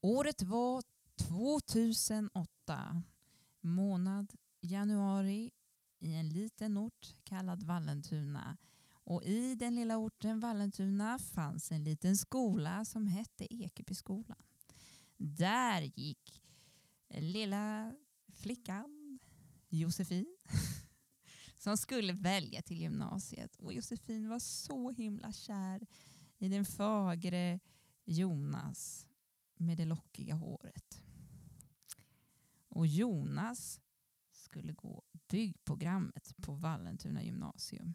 Året var 2008. Månad januari i en liten ort kallad Vallentuna. Och I den lilla orten Vallentuna fanns en liten skola som hette Ekebyskolan. Där gick lilla flickan Josefin som skulle välja till gymnasiet. Och Josefin var så himla kär i den fagre Jonas med det lockiga håret. Och Jonas skulle gå byggprogrammet på Vallentuna gymnasium.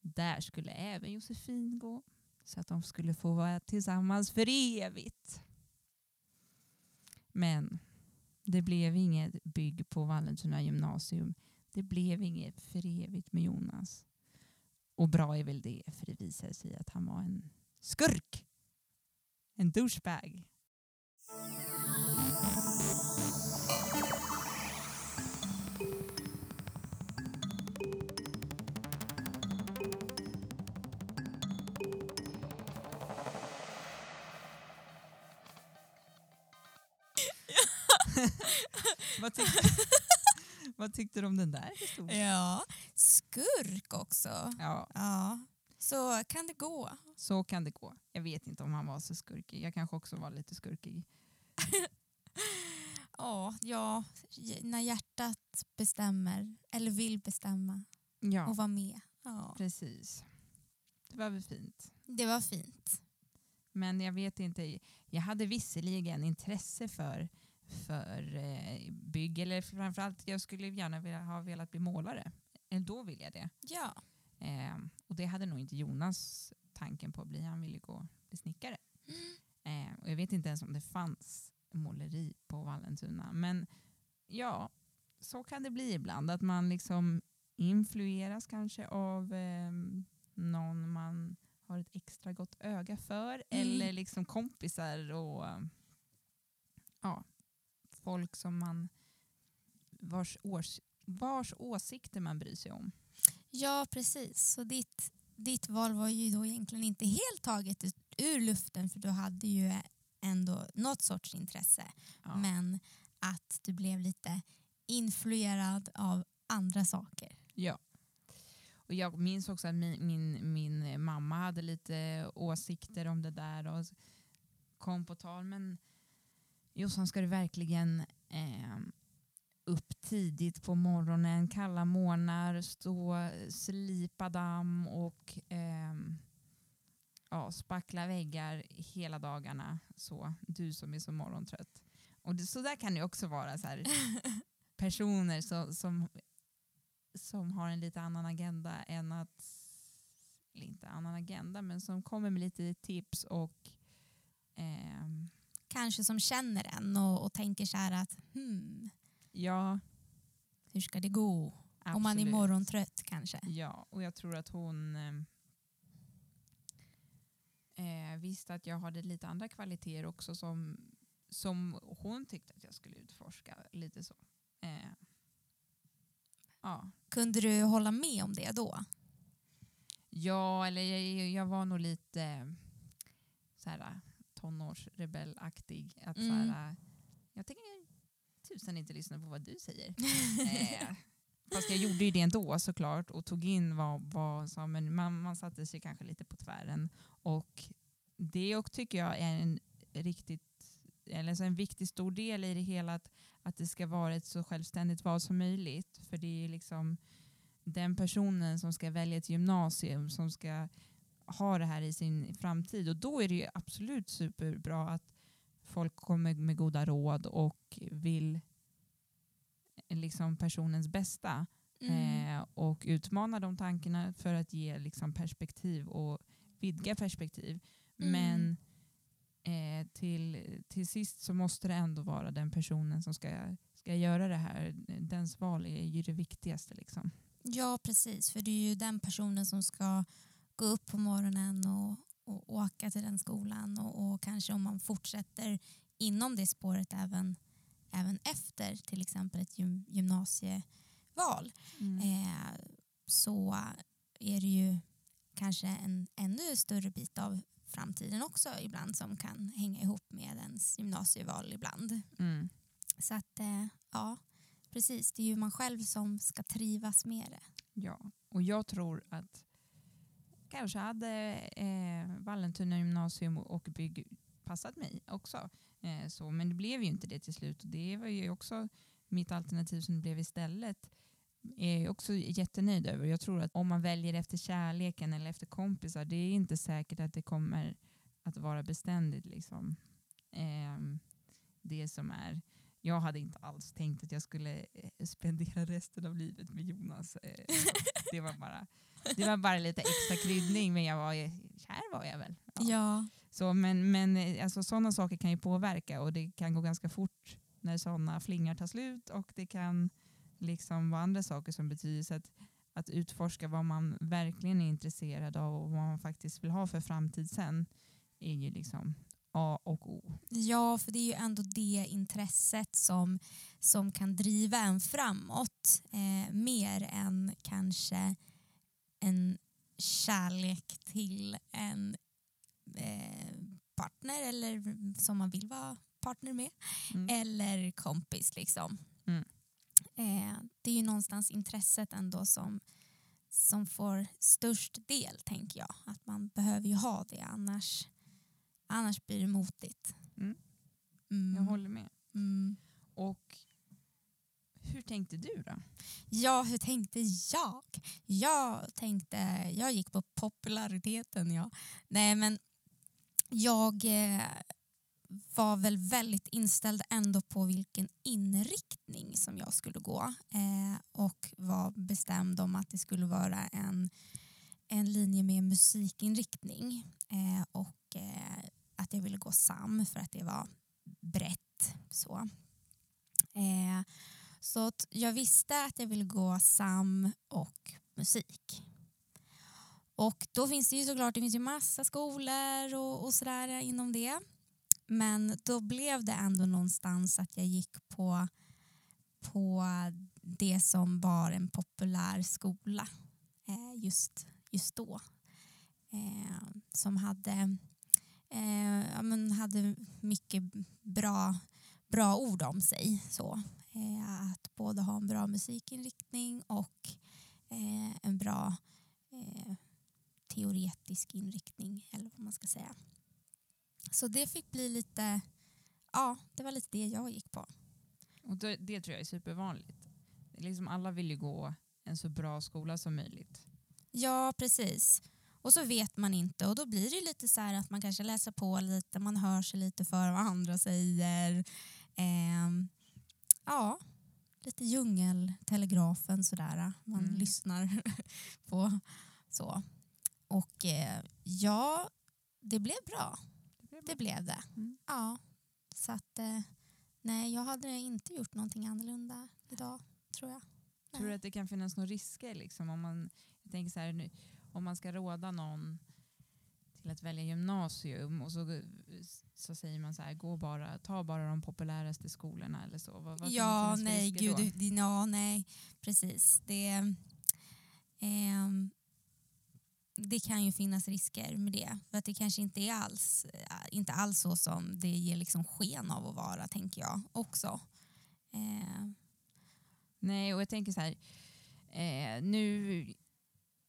Där skulle även Josefin gå så att de skulle få vara tillsammans för evigt. Men det blev inget bygg på Vallentuna gymnasium. Det blev inget för evigt med Jonas. Och bra är väl det, för det visade sig att han var en skurk. En douchebag. vad, tyckte, vad tyckte du om den där historien? Ja, skurk också. Ja, Ja, så kan det gå. så kan det gå. Jag vet inte om han var så skurkig. Jag kanske också var lite skurkig. Ja, ja, när hjärtat bestämmer eller vill bestämma Ja, och vara med. Ja, precis. Det var väl fint. det var fint. Men jag vet inte. Jag hade visserligen intresse för, för eh, bygg, eller framförallt jag skulle gärna vilja, ha velat bli målare. Eller då vill jag det. Ja, Eh, och det hade nog inte Jonas tanken på att bli. Han ville gå bli snickare. Eh, och jag vet inte ens om det fanns måleri på Vallentuna. Men ja, så kan det bli ibland. Att man liksom influeras kanske av eh, någon man har ett extra gott öga för. Eller liksom kompisar och ja, folk som man vars, års, vars åsikter man bryr sig om. ja precis. Så ditt, ditt val var ju då egentligen inte helt taget ur luften för du hade ju ändå något sorts intresse. Ja. Men att du blev lite influerad av andra saker. Ja. Och jag minns också att min, min, min mamma hade lite åsikter om det där och kom på tal. Men Jossan, ska du verkligen eh, upp tidigt på morgonen, kalla morgnar, stå, slipa damm och eh, ja, spackla väggar hela dagarna. Så, du som är så morgontrött. Och det, så där kan det också vara. Så här, personer som, som som har en lite annan agenda än att, eller inte annan agenda, men som kommer med lite tips och ehm, Kanske som känner en och, och tänker så här att hmm, ja, hur ska det gå? Om man är absolut. morgontrött kanske. Ja, och jag tror att hon ehm, eh, visste att jag hade lite andra kvaliteter också som, som hon tyckte att jag skulle utforska. Lite så. Eh, ja. Kunde du hålla med om det då? Ja, eller jag, jag var nog lite eh, så här, tonårsrebellaktig. Att, så Mm. här, jag tänker tusan inte lyssna på vad du säger. eh, fast jag gjorde ju det ändå såklart och tog in vad, vad som, men man, man satte sig kanske lite på tvären. Och det och tycker jag är en riktigt eller så en viktig stor del i det hela att, att det ska vara ett så självständigt val som möjligt. För det är liksom den personen som ska välja ett gymnasium som ska ha det här i sin framtid. Och då är det ju absolut superbra att folk kommer med goda råd och vill liksom personens bästa Mm. eh, och utmana de tankarna för att ge liksom perspektiv och vidga perspektiv. Mm. Men eh, till, till sist så måste det ändå vara den personen som ska, ska göra det här. Dens val är ju det viktigaste. Liksom. Ja, precis. För det är ju den personen som ska gå upp på morgonen och, och åka till den skolan och, och kanske om man fortsätter inom det spåret även, även efter till exempel ett gym, gymnasieval eh, så är det ju kanske en ännu större bit av framtiden också ibland som kan hänga ihop med ens gymnasieval ibland. Mm. Så att eh, ja, precis. Det är ju man själv som ska trivas med det. Ja, och jag tror att kanske hade eh, Vallentuna gymnasium och bygg passat mig också. Eh, så, men det blev ju inte det till slut och det var ju också mitt alternativ som det blev istället är jag också jättenöjd över. Jag tror att om man väljer efter kärleken eller efter kompisar, det är inte säkert att det kommer att vara beständigt. Liksom. Eh, det som är jag hade inte alls tänkt att jag skulle eh, spendera resten av livet med Jonas. Eh, det, var bara, det var bara lite extra kryddning, men jag var, kär var jag väl. Ja. ja. Så, men men eh, alltså, sådana saker kan ju påverka och det kan gå ganska fort när sådana flingar tar slut och det kan liksom vara andra saker som betyder så att, att utforska vad man verkligen är intresserad av och vad man faktiskt vill ha för framtid sen är ju liksom A och O. Ja, för det är ju ändå det intresset som, som kan driva en framåt eh, mer än kanske en kärlek till en partner eller som man vill vara partner med mm. eller kompis. liksom. Mm. Eh, det är ju någonstans intresset ändå som, som får störst del, tänker jag. Att man behöver ju ha det, annars Annars blir det motigt. Mm. Mm. Jag håller med. Mm. Och hur tänkte du då? Ja, hur tänkte jag? Jag tänkte, jag gick på populariteten. Ja. Nej, men jag eh, var väl väldigt inställd ändå på vilken inriktning som jag skulle gå eh, och var bestämd om att det skulle vara en, en linje med musikinriktning. Eh, och eh, att jag ville gå SAM för att det var brett. Så, eh, så jag visste att jag ville gå SAM och musik. Och då finns det ju såklart det finns ju massa skolor och, och sådär inom det. Men då blev det ändå någonstans att jag gick på, på det som var en populär skola eh, just, just då. Eh, som hade eh, ja, men hade mycket bra, bra ord om sig. Så. Eh, att både ha en bra musikinriktning och eh, en bra eh, teoretisk inriktning, eller vad man ska säga. Så det fick bli lite, ja, det var lite det jag gick på. Och det, det tror jag är supervanligt. Liksom alla vill ju gå en så bra skola som möjligt. Ja, precis. Och så vet man inte och då blir det lite så att man kanske läser på lite, man hör sig lite för vad andra säger. Eh, ja, lite djungeltelegrafen sådär. Man mm. lyssnar på så. Och eh, ja, det blev bra. Det blev, det, blev det. Mm. Ja, så att eh, nej, jag hade inte gjort någonting annorlunda idag tror jag. Nej. Tror du att det kan finnas några risker liksom om man, jag tänker så här nu, om man ska råda någon till att välja gymnasium och så, så säger man så här, gå bara, ta bara de populäraste skolorna eller så. Vad, vad ja, nej, gud, ja, nej, precis. Det, eh, det kan ju finnas risker med det. För att det kanske inte är alls, inte alls så som det ger liksom sken av att vara, tänker jag också. Eh. Nej, och jag tänker så här, eh, nu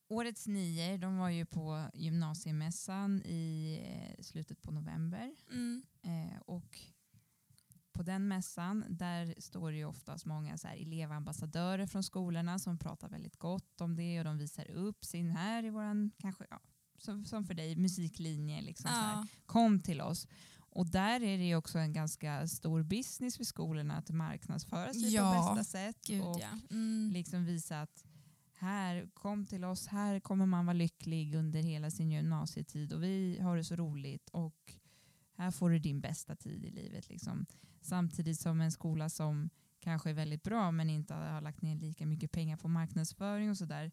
Årets nior de var ju på gymnasiemässan i eh, slutet på november. Mm. Eh, och på den mässan där står det ju oftast många så här elevambassadörer från skolorna som pratar väldigt gott om det och de visar upp sin här i våran, kanske, ja, som, som för dig, musiklinje. Liksom, ja. Kom till oss. Och där är det också en ganska stor business för skolorna att marknadsföra sig ja. på bästa sätt Gud, och ja. mm. liksom visa att här, kom till oss, här kommer man vara lycklig under hela sin gymnasietid och vi har det så roligt och här får du din bästa tid i livet. Liksom. Samtidigt som en skola som kanske är väldigt bra men inte har lagt ner lika mycket pengar på marknadsföring och sådär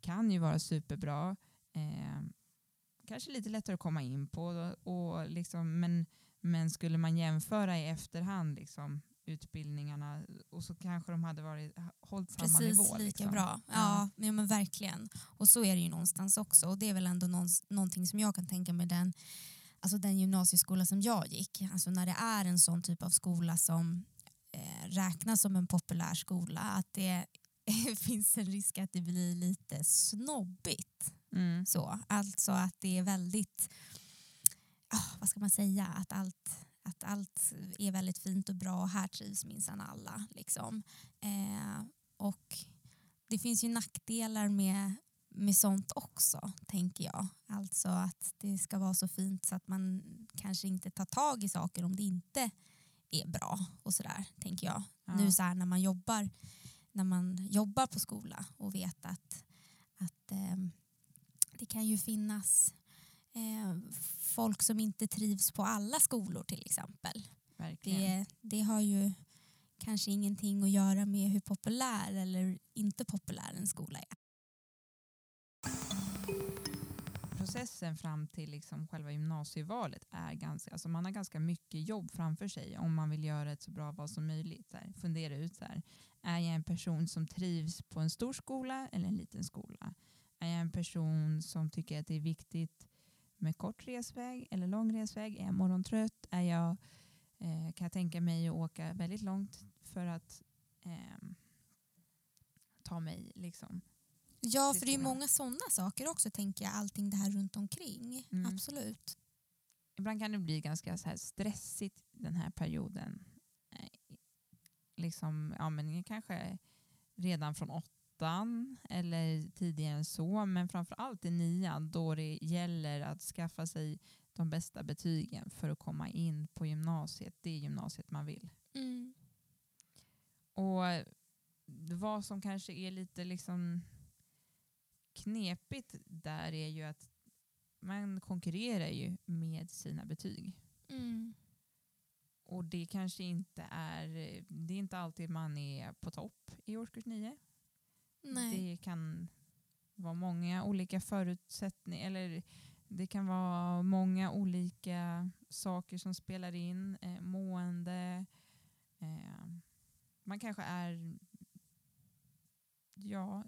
kan ju vara superbra. Eh, kanske lite lättare att komma in på och liksom, men, men skulle man jämföra i efterhand liksom, utbildningarna och så kanske de hade varit, hållit samma Precis nivå. lika liksom. bra. Ja, ja. men verkligen. Och så är det ju någonstans också. Och det är väl ändå någonting som jag kan tänka mig den, alltså den gymnasieskola som jag gick. Alltså när det är en sån typ av skola som eh, räknas som en populär skola, att det finns en risk att det blir lite snobbigt. Mm. Så. Alltså att det är väldigt, ah, vad ska man säga, att allt, att allt är väldigt fint och bra och här trivs minsann alla. Liksom. Eh, och det finns ju nackdelar med, med sånt också, tänker jag. Alltså att det ska vara så fint så att man kanske inte tar tag i saker om det inte är bra och sådär, tänker jag. Ja. Nu så här när man jobbar när man jobbar på skola och vet att, att eh, det kan ju finnas eh, folk som inte trivs på alla skolor till exempel. Verkligen. Det, det har ju kanske ingenting att göra med hur populär eller inte populär en skola är. Processen fram till liksom själva gymnasievalet är ganska, alltså man har ganska mycket jobb framför sig om man vill göra ett så bra val som möjligt. Så här, fundera ut så här, är jag en person som trivs på en stor skola eller en liten skola? Är jag en person som tycker att det är viktigt med kort resväg eller lång resväg? Är jag morgontrött? Är jag, eh, kan jag tänka mig att åka väldigt långt för att eh, ta mig liksom? Ja, för det är många sådana saker också, tänker jag. Allting det här runt omkring. Mm. Absolut. Ibland kan det bli ganska så här stressigt den här perioden. Liksom, ja, men kanske redan från åttan eller tidigare än så. Men framför allt i nian då det gäller att skaffa sig de bästa betygen för att komma in på gymnasiet. Det gymnasiet man vill. Mm. Och vad som kanske är lite liksom knepigt där är ju att man konkurrerar ju med sina betyg. Mm. Och det kanske inte är, det är inte alltid man är på topp i årskurs nio. Nej. Det kan vara många olika förutsättningar, eller det kan vara många olika saker som spelar in. Eh, mående, eh, man kanske är, ja,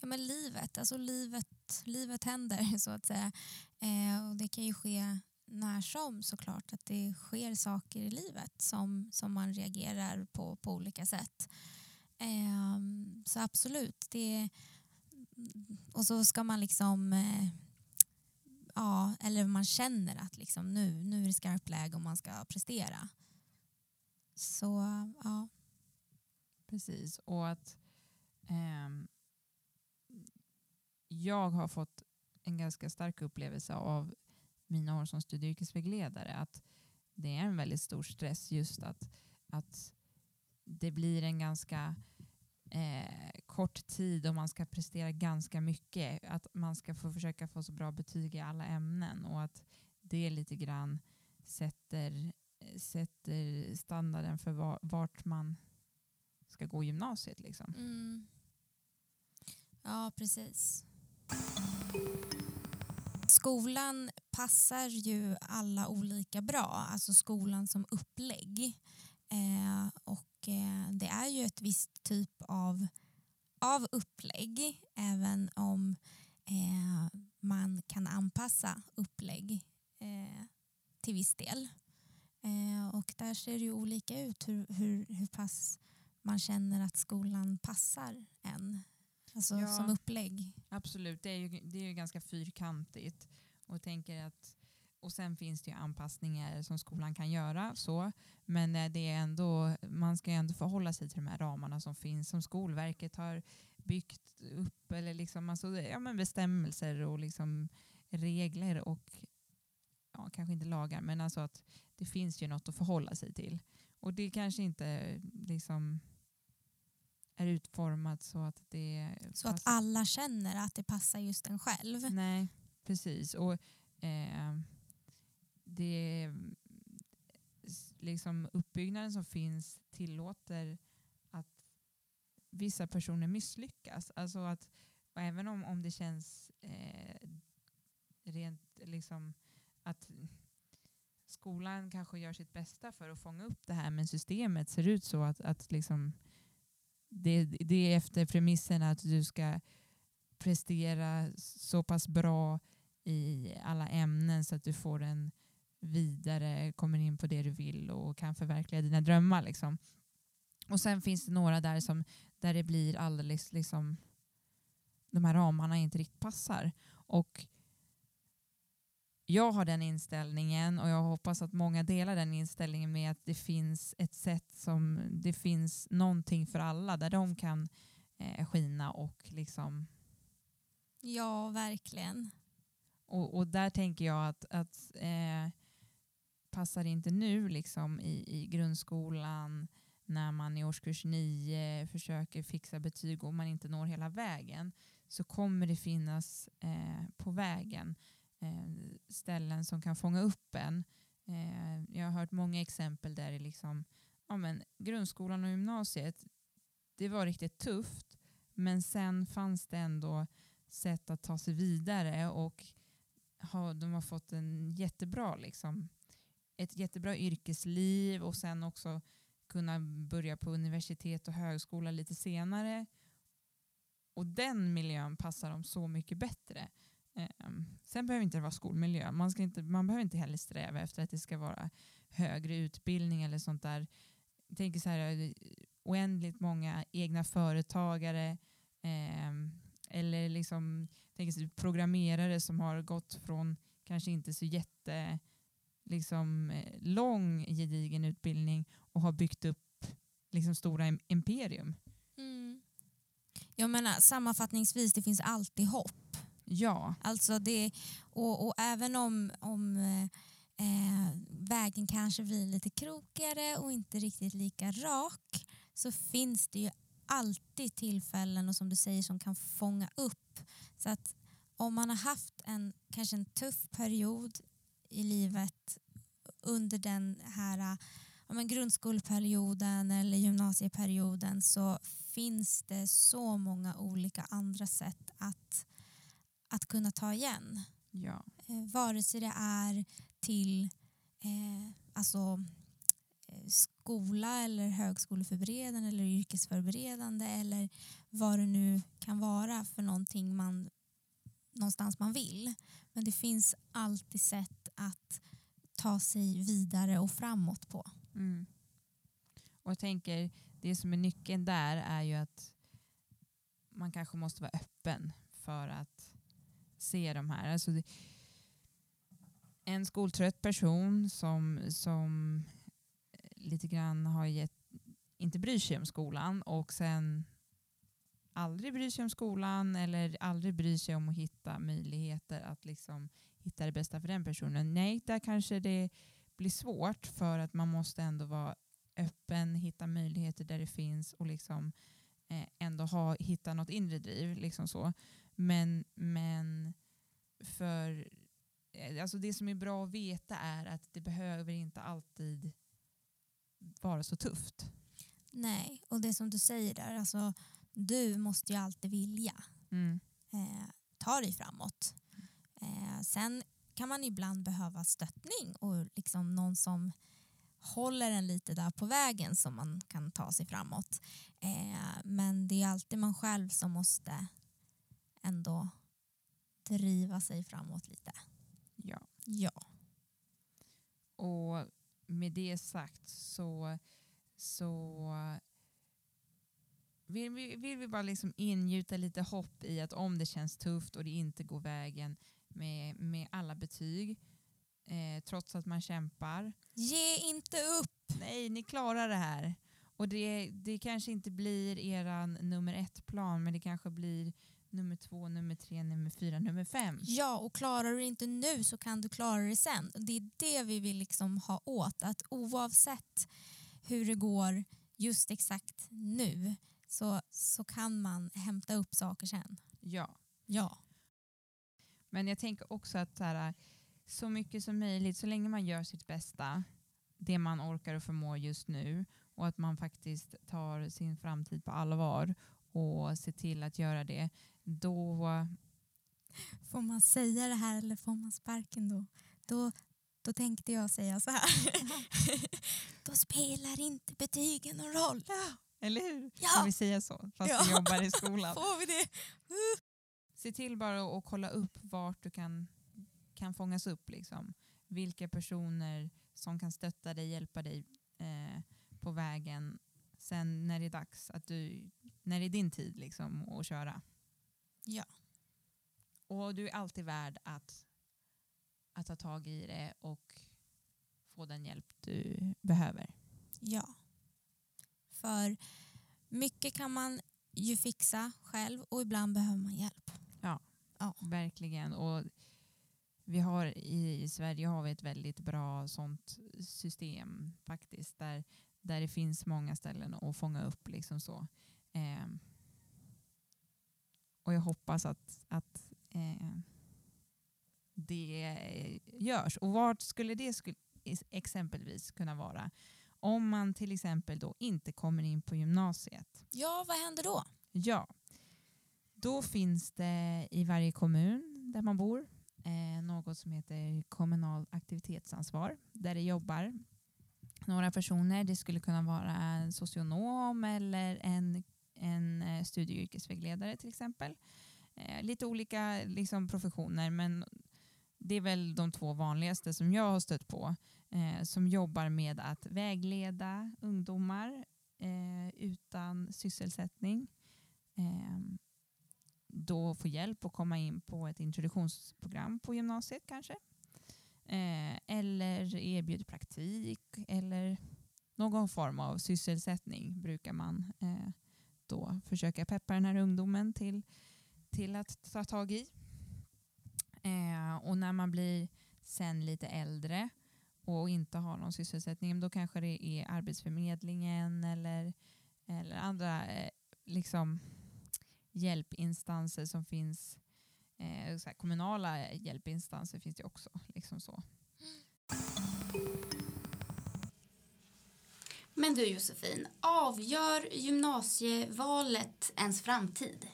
Ja, men livet, alltså livet, livet händer så att säga. Eh, och det kan ju ske när som såklart, att det sker saker i livet som, som man reagerar på på olika sätt. Eh, så absolut, det, och så ska man liksom, eh, ja, eller man känner att liksom nu, nu är det skarpt läge om man ska prestera. Så ja. Precis, och att eh, jag har fått en ganska stark upplevelse av mina år som studie och yrkesvägledare att det är en väldigt stor stress just att, att det blir en ganska eh, kort tid och man ska prestera ganska mycket. Att man ska få försöka få så bra betyg i alla ämnen och att det lite grann sätter, sätter standarden för var, vart man ska gå gymnasiet. Liksom. Mm. Ja, precis. Skolan passar ju alla olika bra, alltså skolan som upplägg. Eh, och eh, det är ju ett visst typ av, av upplägg även om eh, man kan anpassa upplägg eh, till viss del. Eh, och där ser det ju olika ut hur, hur, hur pass man känner att skolan passar en. Alltså Ja. som upplägg. Absolut, det är, ju, det är ju ganska fyrkantigt. Och, tänker att, och sen finns det ju anpassningar som skolan kan göra. Så, men eh, det är ändå, man ska ju ändå förhålla sig till de här ramarna som finns, som Skolverket har byggt upp. Eller liksom, alltså, ja, men bestämmelser och liksom regler och ja, kanske inte lagar, men alltså att det finns ju något att förhålla sig till. Och det kanske inte liksom är utformat så att det Så att passar- alla känner att det passar just en själv. Nej, precis. Och eh, det liksom uppbyggnaden som finns tillåter att vissa personer misslyckas. Alltså att även om, om det känns eh, rent liksom att skolan kanske gör sitt bästa för att fånga upp det här men systemet ser ut så att, att liksom det, det är efter premissen att du ska prestera så pass bra i alla ämnen så att du får en vidare, kommer in på det du vill och kan förverkliga dina drömmar. Liksom. Och sen finns det några där som där det blir alldeles liksom de här ramarna inte riktigt passar. Och jag har den inställningen och jag hoppas att många delar den inställningen med att det finns ett sätt som det finns någonting för alla där de kan eh, skina och liksom Ja, verkligen. och, och där tänker jag att, att eh, passar inte nu liksom i, i grundskolan när man i årskurs nio försöker fixa betyg och man inte når hela vägen så kommer det finnas eh, på vägen Eh, ställen som kan fånga upp en. Eh, jag har hört många exempel där det liksom, ja, men, grundskolan och gymnasiet det var riktigt tufft men sen fanns det ändå sätt att ta sig vidare och ha, de har fått en jättebra, liksom, ett jättebra yrkesliv och sen också kunna börja på universitet och högskola lite senare. Och den miljön passar dem så mycket bättre. Ehm, sen behöver inte det vara skolmiljö. Man, ska inte, man behöver inte heller sträva efter att det ska vara högre utbildning eller sånt där. Jag tänker så här, eh, oändligt många egna företagare eh, eller liksom, tänker så, programmerare som har gått från kanske inte så jätte liksom, eh, lång gedigen utbildning och har byggt upp liksom, stora imperium. Mm. Jag menar sammanfattningsvis, det finns alltid hopp. Ja. Alltså det, och, och även om, om eh, eh, vägen kanske blir lite krokigare och inte riktigt lika rak så finns det ju alltid tillfällen och som du säger som kan fånga upp. Så att om man har haft en kanske en tuff period i livet under den här ja, men grundskoleperioden eller gymnasieperioden så finns det så många olika andra sätt att, att kunna ta igen. Ja. Eh, vare sig det är till eh, alltså, eh, skola eller högskoleförberedande eller yrkesförberedande eller vad det nu kan vara för någonting man någonstans man vill. Men det finns alltid sätt att ta sig vidare och framåt på. Mm. Och jag tänker, det som är nyckeln där är ju att man kanske måste vara öppen för att se de här. Alltså en skoltrött person som, som eh, lite grann har gett, inte bryr sig om skolan och sen aldrig bryr sig om skolan eller aldrig bryr sig om att hitta möjligheter att liksom hitta det bästa för den personen. Nej, där kanske det blir svårt för att man måste ändå vara öppen, hitta möjligheter där det finns och liksom eh, ändå ha, hitta något inre driv. Liksom så. Men, men för eh, alltså det som är bra att veta är att det behöver inte alltid vara så tufft. Nej, och det som du säger där, alltså, du måste ju alltid vilja Mm. eh, ta dig framåt. Eh, sen kan man ibland behöva stöttning och liksom någon som håller en lite där på vägen som man kan ta sig framåt. Eh, men det är alltid man själv som måste ändå driva sig framåt lite. Ja. Ja. Och med det sagt så, så vill, vi, vill vi bara liksom ingjuta lite hopp i att om det känns tufft och det inte går vägen med, med alla betyg, eh, trots att man kämpar. Ge inte upp! Nej, ni klarar det här. Och det, det kanske inte blir eran nummer ett-plan, men det kanske blir nummer två, nummer tre, nummer fyra, nummer fem. Ja, och klarar du det inte nu så kan du klara det sen. Det är det vi vill liksom ha åt, att oavsett hur det går just exakt nu så, så kan man hämta upp saker sen. Ja. Ja. Men jag tänker också att så, här, så mycket som möjligt, så länge man gör sitt bästa, det man orkar och förmår just nu och att man faktiskt tar sin framtid på allvar och ser till att göra det, då... Får man säga det här eller får man sparken då? Då, Då tänkte jag säga så här. Då spelar inte betygen någon roll. Eller hur? Ja. Ska vi säga så? Fast Ja. vi jobbar i skolan. Får vi det? Se till bara att kolla upp vart du kan, kan fångas upp. Liksom. Vilka personer som kan stötta dig, hjälpa dig eh, på vägen sen när det är dags, att du, när det är din tid liksom, att köra. Ja. Och du är alltid värd att, att ta tag i det och få den hjälp du behöver. Ja. För mycket kan man ju fixa själv och ibland behöver man hjälp. Verkligen. Och vi har i, i Sverige har vi ett väldigt bra sånt system faktiskt. Där, där det finns många ställen att fånga upp. Liksom så. Eh, och jag hoppas att, att eh, det görs. Och vart skulle det skulle, exempelvis kunna vara? Om man till exempel då inte kommer in på gymnasiet. Ja, vad händer då? Ja, då finns det i varje kommun där man bor eh, något som heter kommunal aktivitetsansvar där det jobbar några personer. Det skulle kunna vara en socionom eller en, en eh, studie och yrkesvägledare till exempel. Eh, lite olika liksom, professioner men det är väl de två vanligaste som jag har stött på eh, som jobbar med att vägleda ungdomar eh, utan sysselsättning eh, då få hjälp att komma in på ett introduktionsprogram på gymnasiet kanske. Eh, eller erbjuder praktik eller någon form av sysselsättning brukar man eh, då försöka peppa den här ungdomen till, till att ta tag i. Eh, och när man blir sen lite äldre och inte har någon sysselsättning då kanske det är Arbetsförmedlingen eller, eller andra eh, liksom hjälpinstanser som finns. Eh, så här, kommunala hjälpinstanser finns det också. Liksom så. Men du Josefin, avgör gymnasievalet ens framtid?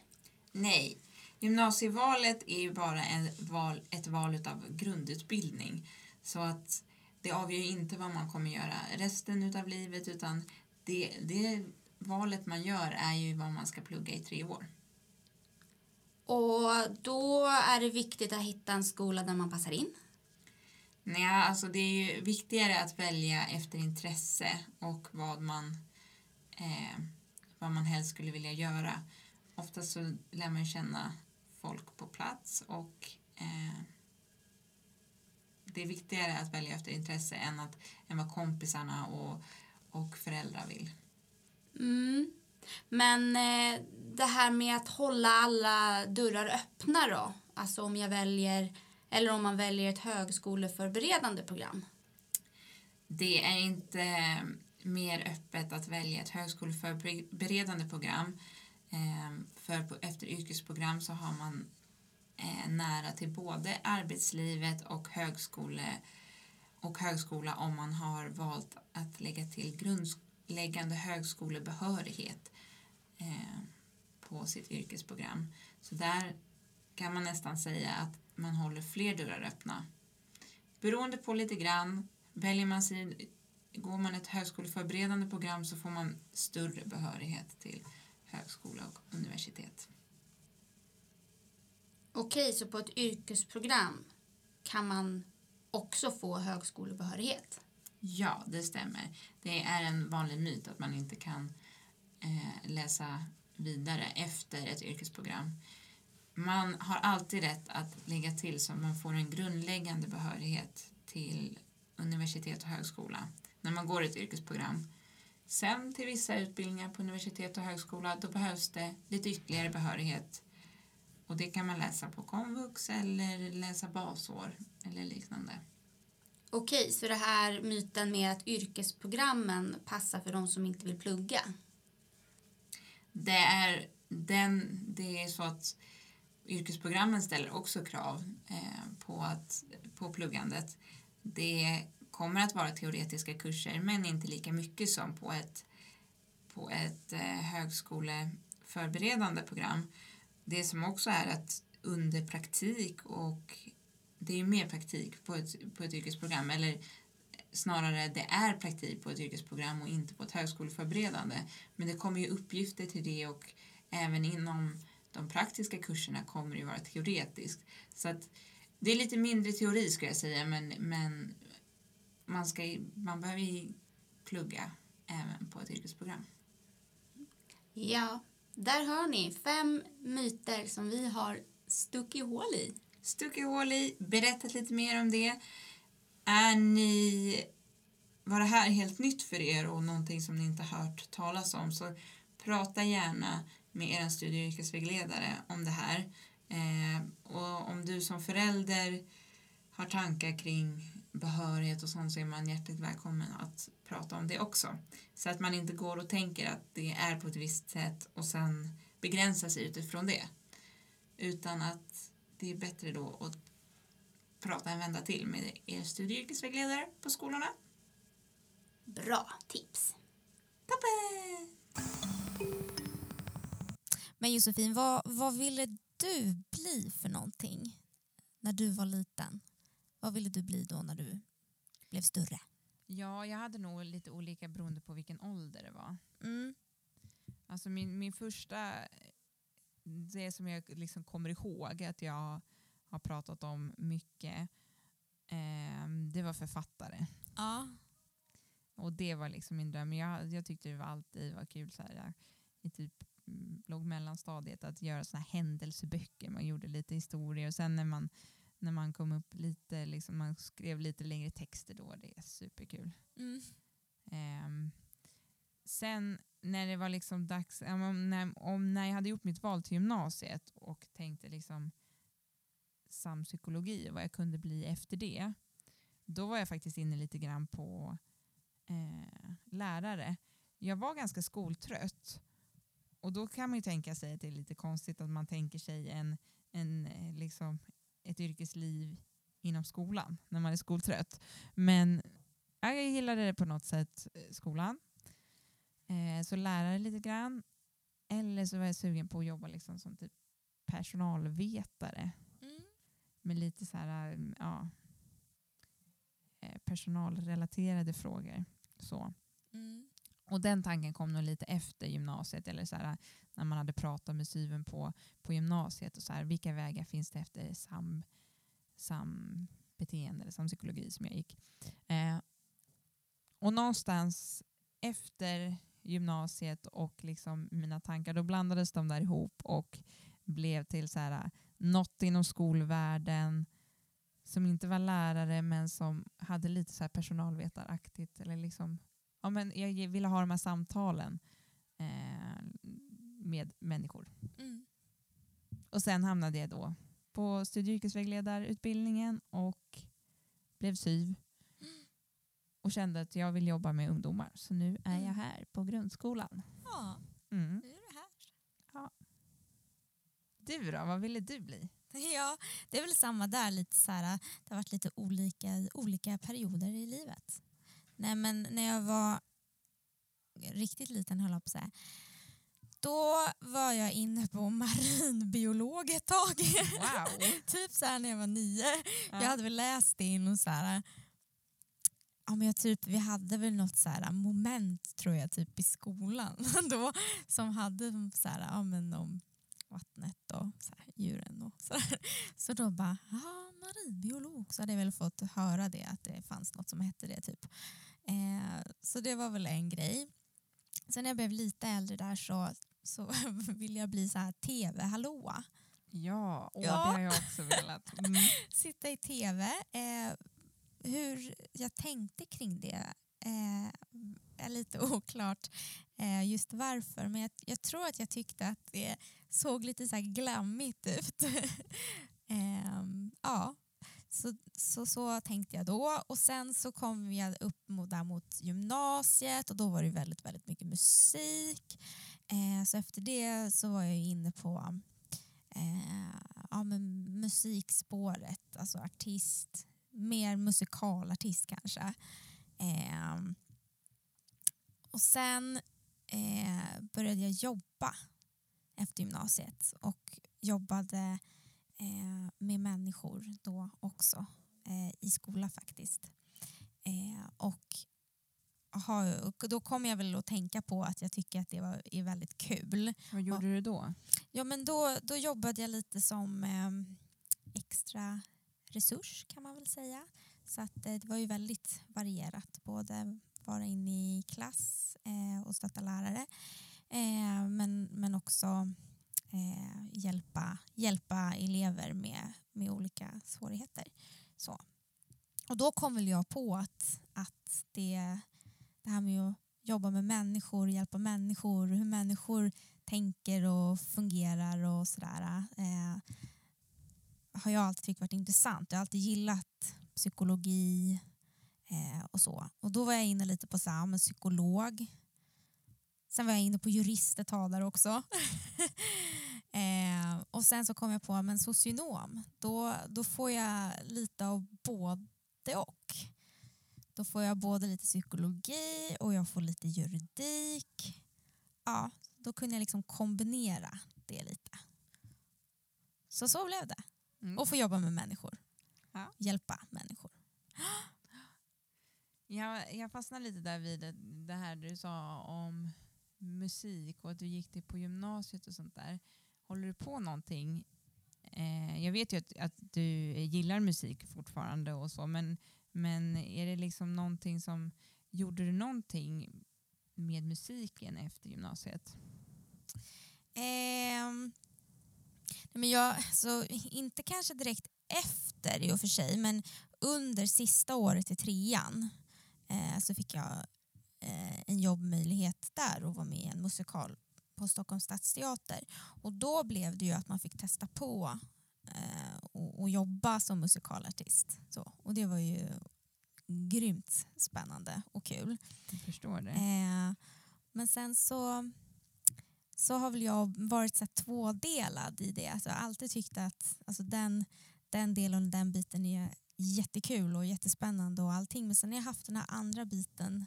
Nej, gymnasievalet är ju bara val, ett val av grundutbildning. Så att det avgör inte vad man kommer göra resten av livet utan det, det valet man gör är ju vad man ska plugga i tre år. Och då är det viktigt att hitta en skola där man passar in. Nej, alltså det är ju viktigare att välja efter intresse och vad man, eh, vad man helst skulle vilja göra. Oftast så lär man känna folk på plats och eh, det är viktigare att välja efter intresse än, att, än vad kompisarna och, och föräldrar vill. Mm. Men eh, det här med att hålla alla dörrar öppna då? Alltså om jag väljer, eller om man väljer ett högskoleförberedande program. Det är inte eh, mer öppet att välja ett högskoleförberedande program. Eh, för efter yrkesprogram så har man eh, nära till både arbetslivet och, högskole, och högskola om man har valt att lägga till grundläggande högskolebehörighet på sitt yrkesprogram. Så där kan man nästan säga att man håller fler dörrar öppna. Beroende på lite grann, väljer man sig, går man ett högskoleförberedande program så får man större behörighet till högskola och universitet. Okej, så på ett yrkesprogram kan man också få högskolebehörighet? Ja, det stämmer. Det är en vanlig myt att man inte kan eh, läsa vidare efter ett yrkesprogram. Man har alltid rätt att lägga till så att man får en grundläggande behörighet till universitet och högskola när man går ett yrkesprogram. Sen till vissa utbildningar på universitet och högskola då behövs det lite ytterligare behörighet och det kan man läsa på komvux eller läsa basår eller liknande. Okej, så det här myten med att yrkesprogrammen passar för de som inte vill plugga? Det är, den, det är så att yrkesprogrammen ställer också krav eh, på, att, på pluggandet. Det kommer att vara teoretiska kurser men inte lika mycket som på ett, på ett eh, högskoleförberedande program. Det som också är att under praktik och det är ju mer praktik på ett, på ett yrkesprogram. Eller snarare det är praktik på ett yrkesprogram och inte på ett högskoleförberedande. Men det kommer ju uppgifter till det och även inom de praktiska kurserna kommer ju vara teoretiskt. Så att det är lite mindre teori skulle jag säga men, men man, ska, man behöver ju plugga även på ett yrkesprogram. Ja, där hör ni fem myter som vi har stuckit hål i. Stuckit hål i, berättat lite mer om det. Är ni, var det här helt nytt för er och någonting som ni inte hört talas om så prata gärna med er studie och yrkesvägledare om det här. Eh, och om du som förälder har tankar kring behörighet och sånt så är man hjärtligt välkommen att prata om det också. Så att man inte går och tänker att det är på ett visst sätt och sen begränsar sig utifrån det. Utan att det är bättre då att prata en vända till med er studie och yrkesvägledare på skolorna. Bra tips. Toppen! Men Josefin, vad, vad ville du bli för någonting när du var liten? Vad ville du bli då när du blev större? Ja, jag hade nog lite olika beroende på vilken ålder det var. Mm. Alltså min, min första, det som jag liksom kommer ihåg att jag har pratat om mycket, eh, det var författare. Ja. Och det var liksom min dröm. Jag, jag tyckte det var alltid var kul så här, i typ låg mellanstadiet att göra såna händelseböcker. Man gjorde lite historia och sen när man, när man kom upp lite, liksom, man skrev lite längre texter då, det är superkul. Mm. Ehm, sen när det var liksom dags, om, när, om, när jag hade gjort mitt val till gymnasiet och tänkte liksom sampsykologi och vad jag kunde bli efter det, då var jag faktiskt inne lite grann på eh, lärare. Jag var ganska skoltrött och då kan man ju tänka sig att det är lite konstigt att man tänker sig en, en, eh, liksom, ett yrkesliv inom skolan när man är skoltrött. Men jag gillade det på något sätt, eh, skolan. Eh, så lärare lite grann. Eller så var jag sugen på att jobba liksom som typ personalvetare Mm. med lite så här, eh, ja, eh, personalrelaterade frågor. Så. Mm. Och den tanken kom nog lite efter gymnasiet, eller så här, när man hade pratat med syven på, på gymnasiet och så här, vilka vägar finns det efter sam, sambeteende eller sampsykologi som jag gick. Eh, och någonstans efter gymnasiet och liksom mina tankar, då blandades de där ihop och blev till så här, något inom skolvärlden som inte var lärare men som hade lite så här personalvetaraktigt. Eller liksom, ja, men jag ville ha de här samtalen eh, med människor. Mm. Och sen hamnade jag då på studie och yrkesvägledarutbildningen och blev SYV. Och kände att jag vill jobba med ungdomar. Så nu är jag här på grundskolan. Ja, Mm. nu är du här. Du då, vad ville du bli? Ja, det är väl samma där. Lite så här, det har varit lite olika olika perioder i livet. Nej, men när jag var riktigt liten, höll jag på säga, då var jag inne på marinbiolog ett tag. Wow! typ så här när jag var nio. Ja. Jag hade väl läst det i någon så här... Ja, men jag typ, vi hade väl något så här moment tror jag typ i skolan då som hade så här, ja, men om vattnet och så här, djuren och så där. Så då bara, ja marinbiolog så hade jag väl fått höra det att det fanns något som hette det typ. Eh, så det var väl en grej. Sen när jag blev lite äldre där så, så ville jag bli så här tv-hallåa. Ja, åh, Ja. det har jag också velat. Mm. sitta i tv. Eh, hur jag tänkte kring det eh, är lite oklart eh, just varför. Men jag, jag tror att jag tyckte att det såg lite så här glammigt ut. Ehm, ja, så, så, så tänkte jag då. Och sen så kom jag upp mot, där mot gymnasiet och då var det väldigt, väldigt mycket musik. Eh, så efter det så var jag inne på eh, ja, men musikspåret, alltså artist, mer musikalartist kanske. Eh, och sen eh, började jag jobba efter gymnasiet och jobbade eh, med människor då också eh, i skola faktiskt. Eh, och, och då kommer jag väl att tänka på att jag tycker att det var, är väldigt kul. Vad gjorde du då? Ja, men då, då jobbade jag lite som eh, extra resurs kan man väl säga. Så att, eh, det var ju väldigt varierat. Både vara inne i klass eh, och stötta lärare eh, men, men också eh, hjälpa, hjälpa elever med, med olika svårigheter. Så. Och då kom väl jag på att, att det, det här med att jobba med människor, hjälpa människor, hur människor tänker och fungerar och sådär eh, har jag alltid tyckt varit intressant. Jag har alltid gillat psykologi eh, och så. Och då var jag inne lite på så här, med psykolog. Sen var jag inne på jurist ett tag där också. eh, och sen så kom jag på men socionom. Då, då får jag lite av både och. Då får jag både lite psykologi och jag får lite juridik. Ja, då kunde jag liksom kombinera det lite. Så så blev det. Mm. Och få jobba med människor. Ja. Hjälpa människor. Jag, jag fastnade lite där vid det, det här du sa om musik och att du gick det på gymnasiet och sånt där. Håller du på någonting? Eh, jag vet ju att, att du gillar musik fortfarande och så, men, men är det liksom någonting som, gjorde du någonting med musiken efter gymnasiet? Eh, nej men jag, så inte kanske direkt efter i och för sig, men under sista året i trean eh, så fick jag eh, en jobbmöjlighet där och var med i en musikal på Stockholms stadsteater. Och då blev det ju att man fick testa på eh, och, och jobba som musikalartist. Så, och det var ju grymt spännande och kul. Jag förstår det. Eh, men sen så, så har väl jag varit så här tvådelad i det. Alltså, jag har alltid tyckt att alltså, den, den delen och den biten är jättekul och jättespännande och allting. Men sen har jag haft den här andra biten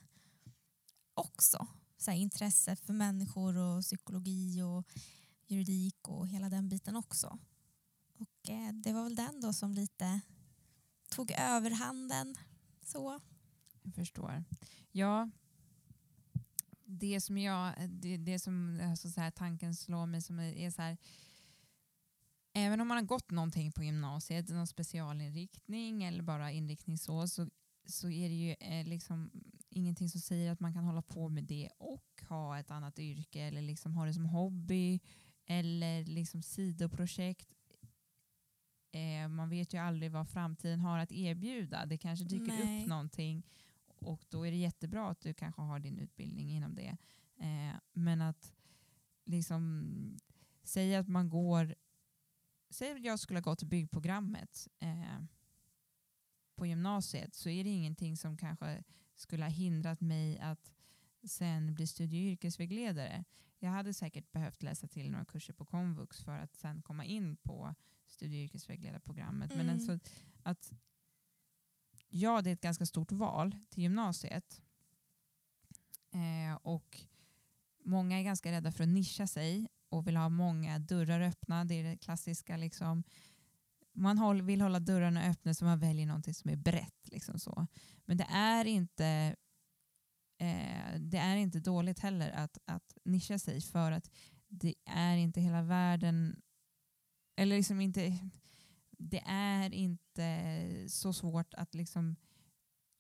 också. Så här, intresset för människor och psykologi och juridik och hela den biten också. Och eh, det var väl den då som lite tog överhanden. Så. Jag förstår. Ja, det som, jag, det, det som alltså så här, tanken slår mig som är, är så här, även om man har gått någonting på gymnasiet, någon specialinriktning eller bara inriktning så, så, så är det ju eh, liksom ingenting som säger att man kan hålla på med det och ha ett annat yrke eller liksom ha det som hobby eller liksom sidoprojekt. Eh, man vet ju aldrig vad framtiden har att erbjuda. Det kanske dyker Nej. upp någonting och då är det jättebra att du kanske har din utbildning inom det. Eh, men att liksom säga att man går, säg att jag skulle ha gått byggprogrammet eh, på gymnasiet så är det ingenting som kanske skulle ha hindrat mig att sen bli studie och yrkesvägledare. Jag hade säkert behövt läsa till några kurser på komvux för att sen komma in på studie och yrkesvägledarprogrammet. Men Mm. alltså att ja, det är ett ganska stort val till gymnasiet. Eh, och många är ganska rädda för att nischa sig och vill ha många dörrar öppna. Det är det klassiska. Liksom. Man vill hålla dörrarna öppna så man väljer någonting som är brett. Liksom så. Men det är inte eh, det är inte dåligt heller att, att nischa sig för att det är inte hela världen eller liksom inte det är inte så svårt att liksom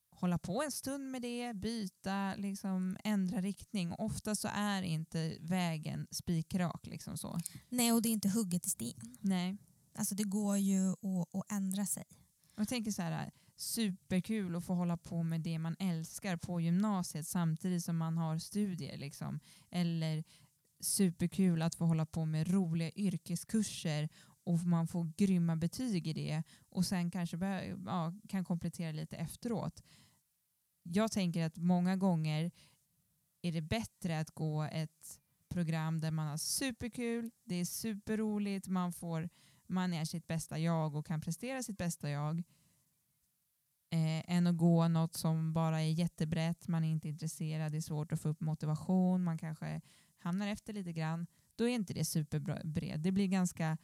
hålla på en stund med det, byta, liksom ändra riktning. Ofta så är inte vägen spikrak. Liksom så. Nej, och det är inte hugget i sten. Nej. Alltså det går ju att, att ändra sig. Jag tänker så här, superkul att få hålla på med det man älskar på gymnasiet samtidigt som man har studier. Liksom. Eller superkul att få hålla på med roliga yrkeskurser och man får grymma betyg i det och sen kanske ja, kan komplettera lite efteråt. Jag tänker att många gånger är det bättre att gå ett program där man har superkul, det är superroligt, man, får, man är sitt bästa jag och kan prestera sitt bästa jag eh, än att gå något som bara är jättebrett, man är inte intresserad, det är svårt att få upp motivation, man kanske hamnar efter lite grann. Då är inte det superbred. Det blir ganska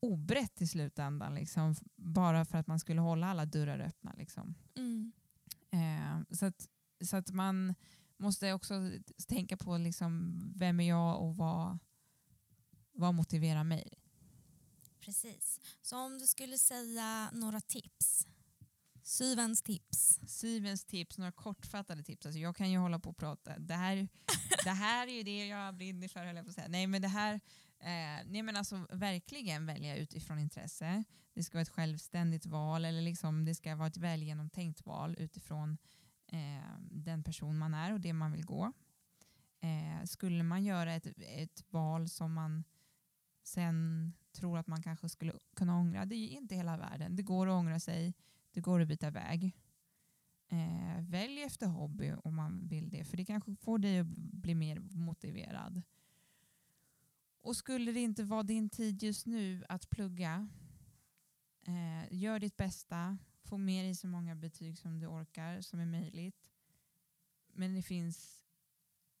obrett i slutändan. Liksom, bara för att man skulle hålla alla dörrar öppna. Liksom. Mm. Eh, så, att, så att man måste också tänka på liksom, vem är jag och vad, vad motiverar mig. Precis. Så om du skulle säga några tips. Syvens tips. Syvens tips, några kortfattade tips. Alltså jag kan ju hålla på och prata. Det här, det här är ju det jag brinner för, höll jag på att säga. Nej men det här, eh, nej men alltså verkligen välja utifrån intresse. Det ska vara ett självständigt val eller liksom det ska vara ett väl genomtänkt val utifrån eh, den person man är och det man vill gå. Eh, skulle man göra ett, ett val som man sen tror att man kanske skulle kunna ångra, det är inte hela världen. Det går att ångra sig, det går att byta väg. Eh, välj efter hobby om man vill det, för det kanske får dig att bli mer motiverad. Och skulle det inte vara din tid just nu att plugga, eh, gör ditt bästa, få med dig så många betyg som du orkar, som är möjligt. Men det finns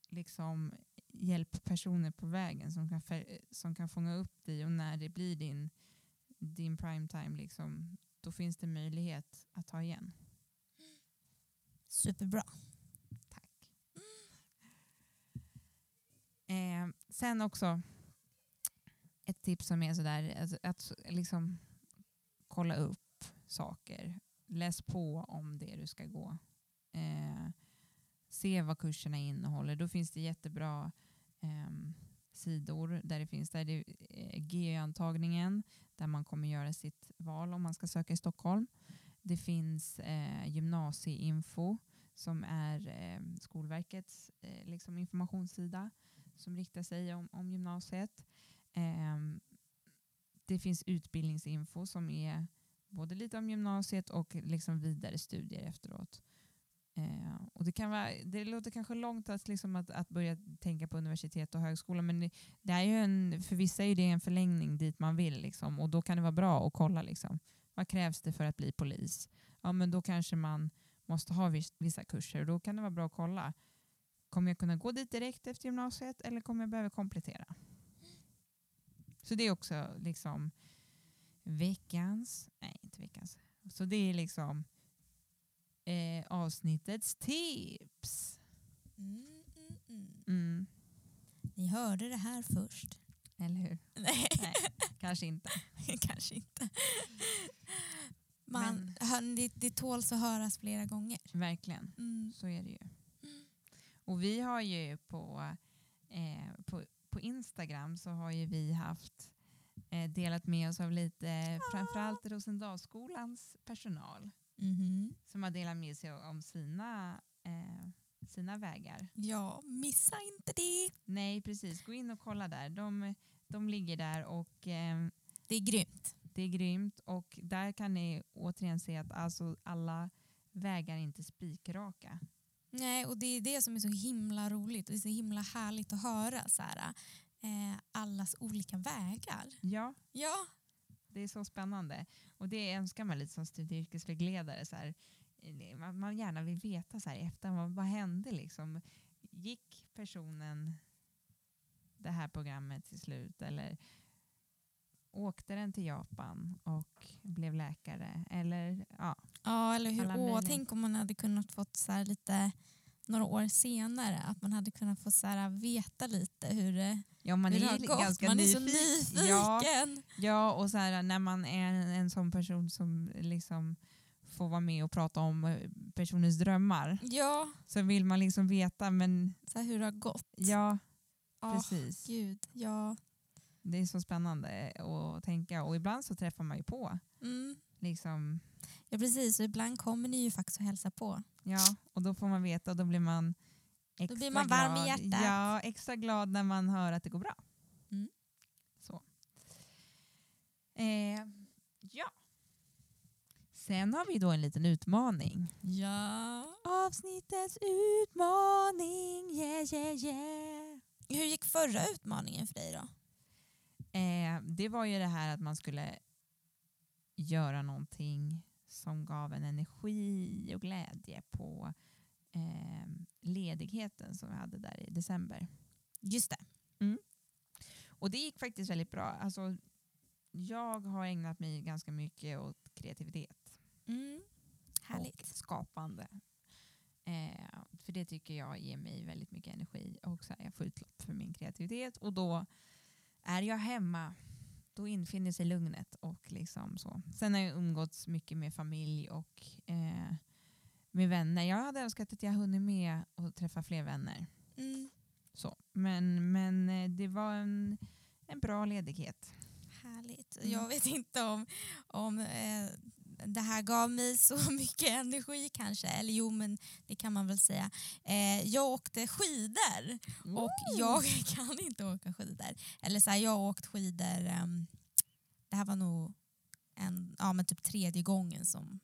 liksom hjälppersoner på vägen som kan, som kan fånga upp dig och när det blir din, din prime time, liksom, då finns det möjlighet att ta igen. Superbra. Tack. Eh, sen också ett tips som är sådär, att, att liksom kolla upp saker. Läs på om det du ska gå. Se vad kurserna innehåller. Då finns det jättebra eh, sidor där det finns där det är GÖ-antagningen där man kommer göra sitt val om man ska söka i Stockholm. Det finns eh, gymnasieinfo som är eh, Skolverkets eh, liksom informationssida som riktar sig om, om gymnasiet. Ehm, det finns utbildningsinfo som är både lite om gymnasiet och liksom vidare studier efteråt. Eh, och det, kan vara, det låter kanske långt att, liksom att, att börja tänka på universitet och högskola men det, det är ju en, för vissa är det en förlängning dit man vill liksom, och då kan det vara bra att kolla liksom, vad krävs det för att bli polis. Ja, men då kanske man måste ha vissa kurser och då kan det vara bra att kolla. Kommer jag kunna gå dit direkt efter gymnasiet eller kommer jag behöva komplettera? Så det är också liksom veckans, nej inte veckans, så det är liksom eh, avsnittets tips. Mm, mm, mm. Mm, Ni hörde det här först. eller hur? Nej, Nej, kanske inte. kanske inte. Man, hör, det, det tåls att höras flera gånger. Verkligen, Mm. så är det ju. Och vi har ju på, eh, på, på Instagram så har ju vi haft eh, delat med oss av lite, framförallt Rosendalsskolans personal Mhm. som har delat med sig om sina, eh, sina vägar. Ja, missa inte det. Nej, precis. Gå in och kolla där. De, de ligger där och eh, Det är grymt. det är grymt. Och där kan ni återigen se att alltså alla vägar är inte spikraka. Nej, och det är det som är så himla roligt och det är så himla härligt att höra så här, eh, allas olika vägar. Ja, Ja, det är så spännande. Och det önskar man lite som studie och yrkesvägledare. Så här, man, man gärna vill veta så här, efter vad, vad hände liksom. Gick personen det här programmet till slut eller åkte den till Japan och blev läkare? Eller ja, ja eller hur? Åh, tänk om man hade kunnat fått så här lite några år senare att man hade kunnat få så här veta lite hur det, ja man hur är det har gått. ganska Man är så nyfiken. nyfiken. Ja, Ja, och så här, när man är en, en sån person som liksom får vara med och prata om eh, personens drömmar Ja, så vill man liksom veta, men så här hur det har gått. ja, Ja, precis. Gud, ja. Det är så spännande att tänka och ibland så träffar man ju på. Mm. Liksom, Ja precis, och ibland kommer ni ju faktiskt och hälsa på. ja, och då får man veta och då blir man extra blir man varm i glad. hjärtat. Ja, extra glad när man hör att det går bra. Mm. Så. Eh, ja. Sen har vi då en liten utmaning. Ja. Avsnittets utmaning, yeah yeah yeah. Hur gick förra utmaningen för dig då? Eh, det var ju det här att man skulle göra någonting som gav en energi och glädje på eh, ledigheten som vi hade där i december. Just det. Och det gick faktiskt väldigt bra. Alltså, jag har ägnat mig ganska mycket åt kreativitet Mm. Härligt. och skapande. Eh, för det tycker jag ger mig väldigt mycket energi och så har jag får utlopp för min kreativitet. Och då är jag hemma, då infinner sig lugnet. Och liksom så. Sen har jag umgåtts mycket med familj och eh, med vänner. Jag hade önskat att jag hunnit med att träffa fler vänner. Mm. Så. Men, men eh, det var en, en bra ledighet. Härligt. Mm. Jag vet inte om, om eh, det här gav mig så mycket energi kanske. Eller jo, men det kan man väl säga. Eh, jag åkte skidor och jag kan inte åka skidor. Eller så här, jag har åkt skidor, ehm, det här var nog en, ja, men typ tredje gången som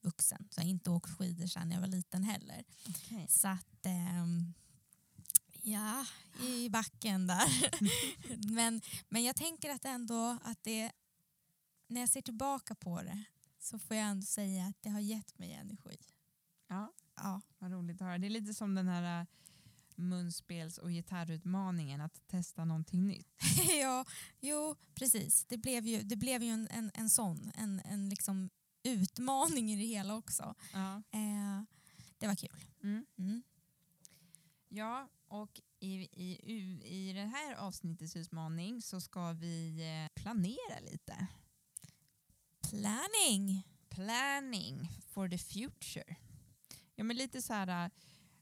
vuxen. Så jag har inte åkt skidor sedan jag var liten heller. Okej. Så att, ehm, ja, i backen där. men, men jag tänker att ändå att det, när jag ser tillbaka på det så får jag ändå säga att det har gett mig energi. Ja, Ja, vad roligt att höra. Det är lite som den här eh, munspels och gitarrutmaningen, att testa någonting nytt. ja jo precis. Det blev ju, det blev ju en, en, en sån, en, en liksom utmaning i det hela också. Ja. Eh, det var kul. Mm. Mm. Ja, och i, i, i det här avsnittets utmaning så ska vi eh, planera lite. Planning. Planning for the future. Ja, men lite så här,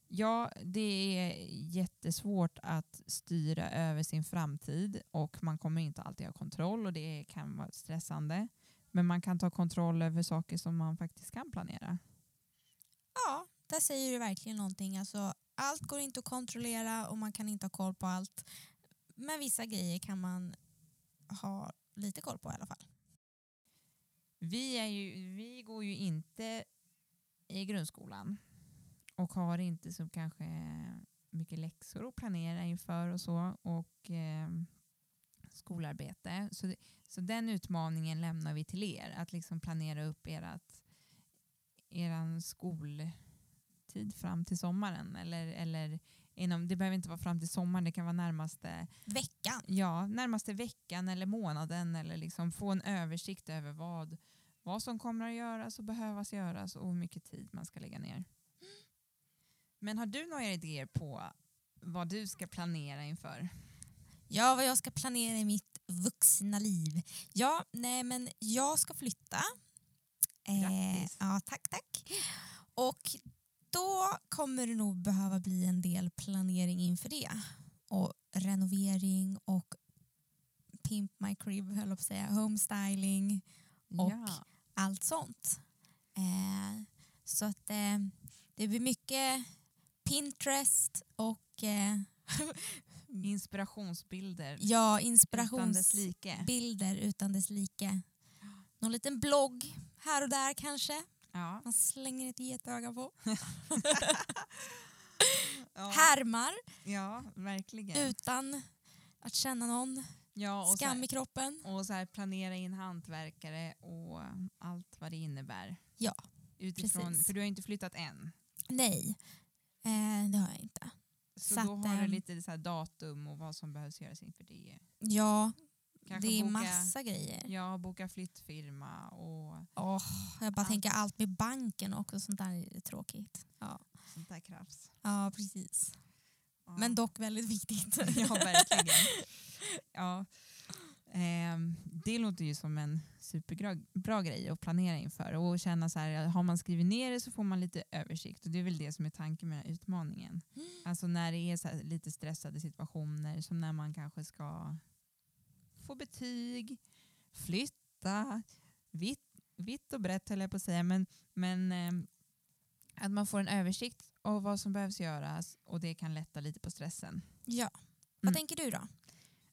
ja, det är jättesvårt att styra över sin framtid och man kommer inte alltid ha kontroll och det kan vara stressande. Men man kan ta kontroll över saker som man faktiskt kan planera. Ja, där säger du verkligen någonting. Alltså, allt går inte att kontrollera och man kan inte ha koll på allt. Men vissa grejer kan man ha lite koll på i alla fall. Vi, är ju, vi går ju inte i grundskolan och har inte så kanske mycket läxor att planera inför och så och eh, skolarbete. Så, så den utmaningen lämnar vi till er, att liksom planera upp ert, eran skoltid fram till sommaren. Eller, eller inom, det behöver inte vara fram till sommaren, det kan vara närmaste Veckan. ja, närmaste veckan eller månaden eller liksom få en översikt över vad, vad som kommer att göras och behövas göras och hur mycket tid man ska lägga ner. Men har du några idéer på vad du ska planera inför? Ja, vad jag ska planera i mitt vuxna liv. Ja, nej men jag ska flytta. Eh, ja, tack, tack. Och då kommer det nog behöva bli en del planering inför det. Och renovering och pimp my crib, höll jag på att säga, homestyling, Och- ja. Allt sånt. Eh, så att eh, det blir mycket Pinterest och eh, Inspirationsbilder ja, inspirationsbilder utan dess like. Någon liten blogg här och där kanske. Ja. Man slänger ett getöga på. Ja. Härmar ja, verkligen. utan att känna någon ja, och skam här, i kroppen. och så här, planera in hantverkare och allt vad det innebär. Ja, Utifrån, precis. för du har inte flyttat än. Nej, eh, det har jag inte. Så, Så då att, har du ehm, lite så datum och vad som behövs göras inför det. Ja, Kanske det är boka, massa grejer. Ja, boka flyttfirma och Åh, jag bara Allt. tänker allt med banken också, sånt där är tråkigt. Ja, sånt där krafs. ja precis. Ja. Men dock väldigt viktigt. ja, verkligen. Ja. Ehm, det låter ju som en superbra bra grej att planera inför och känna så här, har man skrivit ner det så får man lite översikt och det är väl det som är tanken med utmaningen. Alltså när det är lite stressade situationer som när man kanske ska få betyg, flytta, vitt, vitt och brett höll jag på att säga, men, men ehm, att man får en översikt av vad som behövs göras och det kan lätta lite på stressen. Ja. Vad Mm. tänker du då?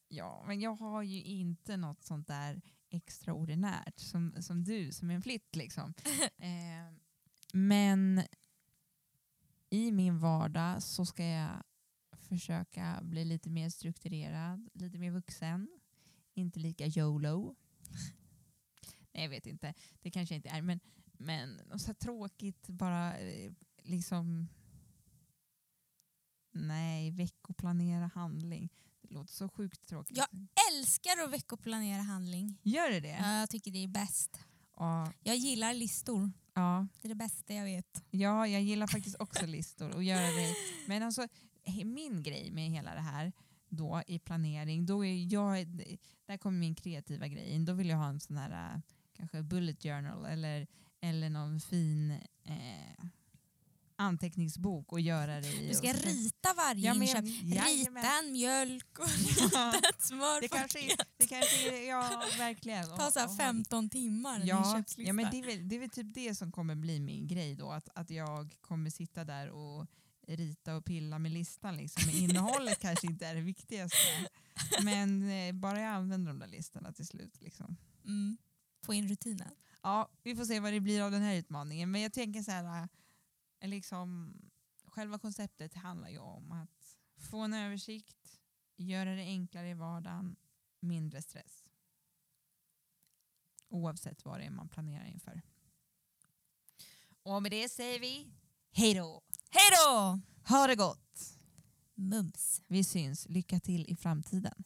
Ja, men jag har ju inte något sånt där extraordinärt som, som du, som en flytt liksom. eh, men i min vardag så ska jag försöka bli lite mer strukturerad, lite mer vuxen, inte lika YOLO. Nej, jag vet inte, det kanske jag inte är, men, men så tråkigt bara eh, liksom Nej, veckoplanera handling. Det låter så sjukt tråkigt. Ja. Älskar att veckoplanera handling. Gör det det? Ja, jag tycker det är bäst. Ja. Jag gillar listor. ja. Det är det bästa jag vet. Ja, jag gillar faktiskt också listor och göra det. Men alltså min grej med hela det här då i planering, då är jag, där kommer min kreativa grej in. Då vill jag ha en sån här äh, kanske bullet journal eller, eller någon fin eh, anteckningsbok och göra det i. Du ska rita varje Ja, men- inköp. jajamän. Rita en mjölk och Ja, ett smör. det kanske, det kanske ja verkligen. Tar så här Och- och- 15 timmar en Ja, inköpslista. ja men det är, väl, det är väl typ det som kommer bli min grej då. Att, att jag kommer sitta där och rita och pilla med listan. Liksom. Men innehållet kanske inte är det viktigaste. Men eh, bara jag använder de där listorna till slut. Liksom. mm. Få in rutinen. Ja, vi får se vad det blir av den här utmaningen. Men jag tänker så här, liksom, själva konceptet handlar ju om att få en översikt, göra det enklare i vardagen, mindre stress. Oavsett vad det är man planerar inför. Och med det säger vi hej då! Hej då! Ha det gott! Mums. Vi syns. Lycka till i framtiden.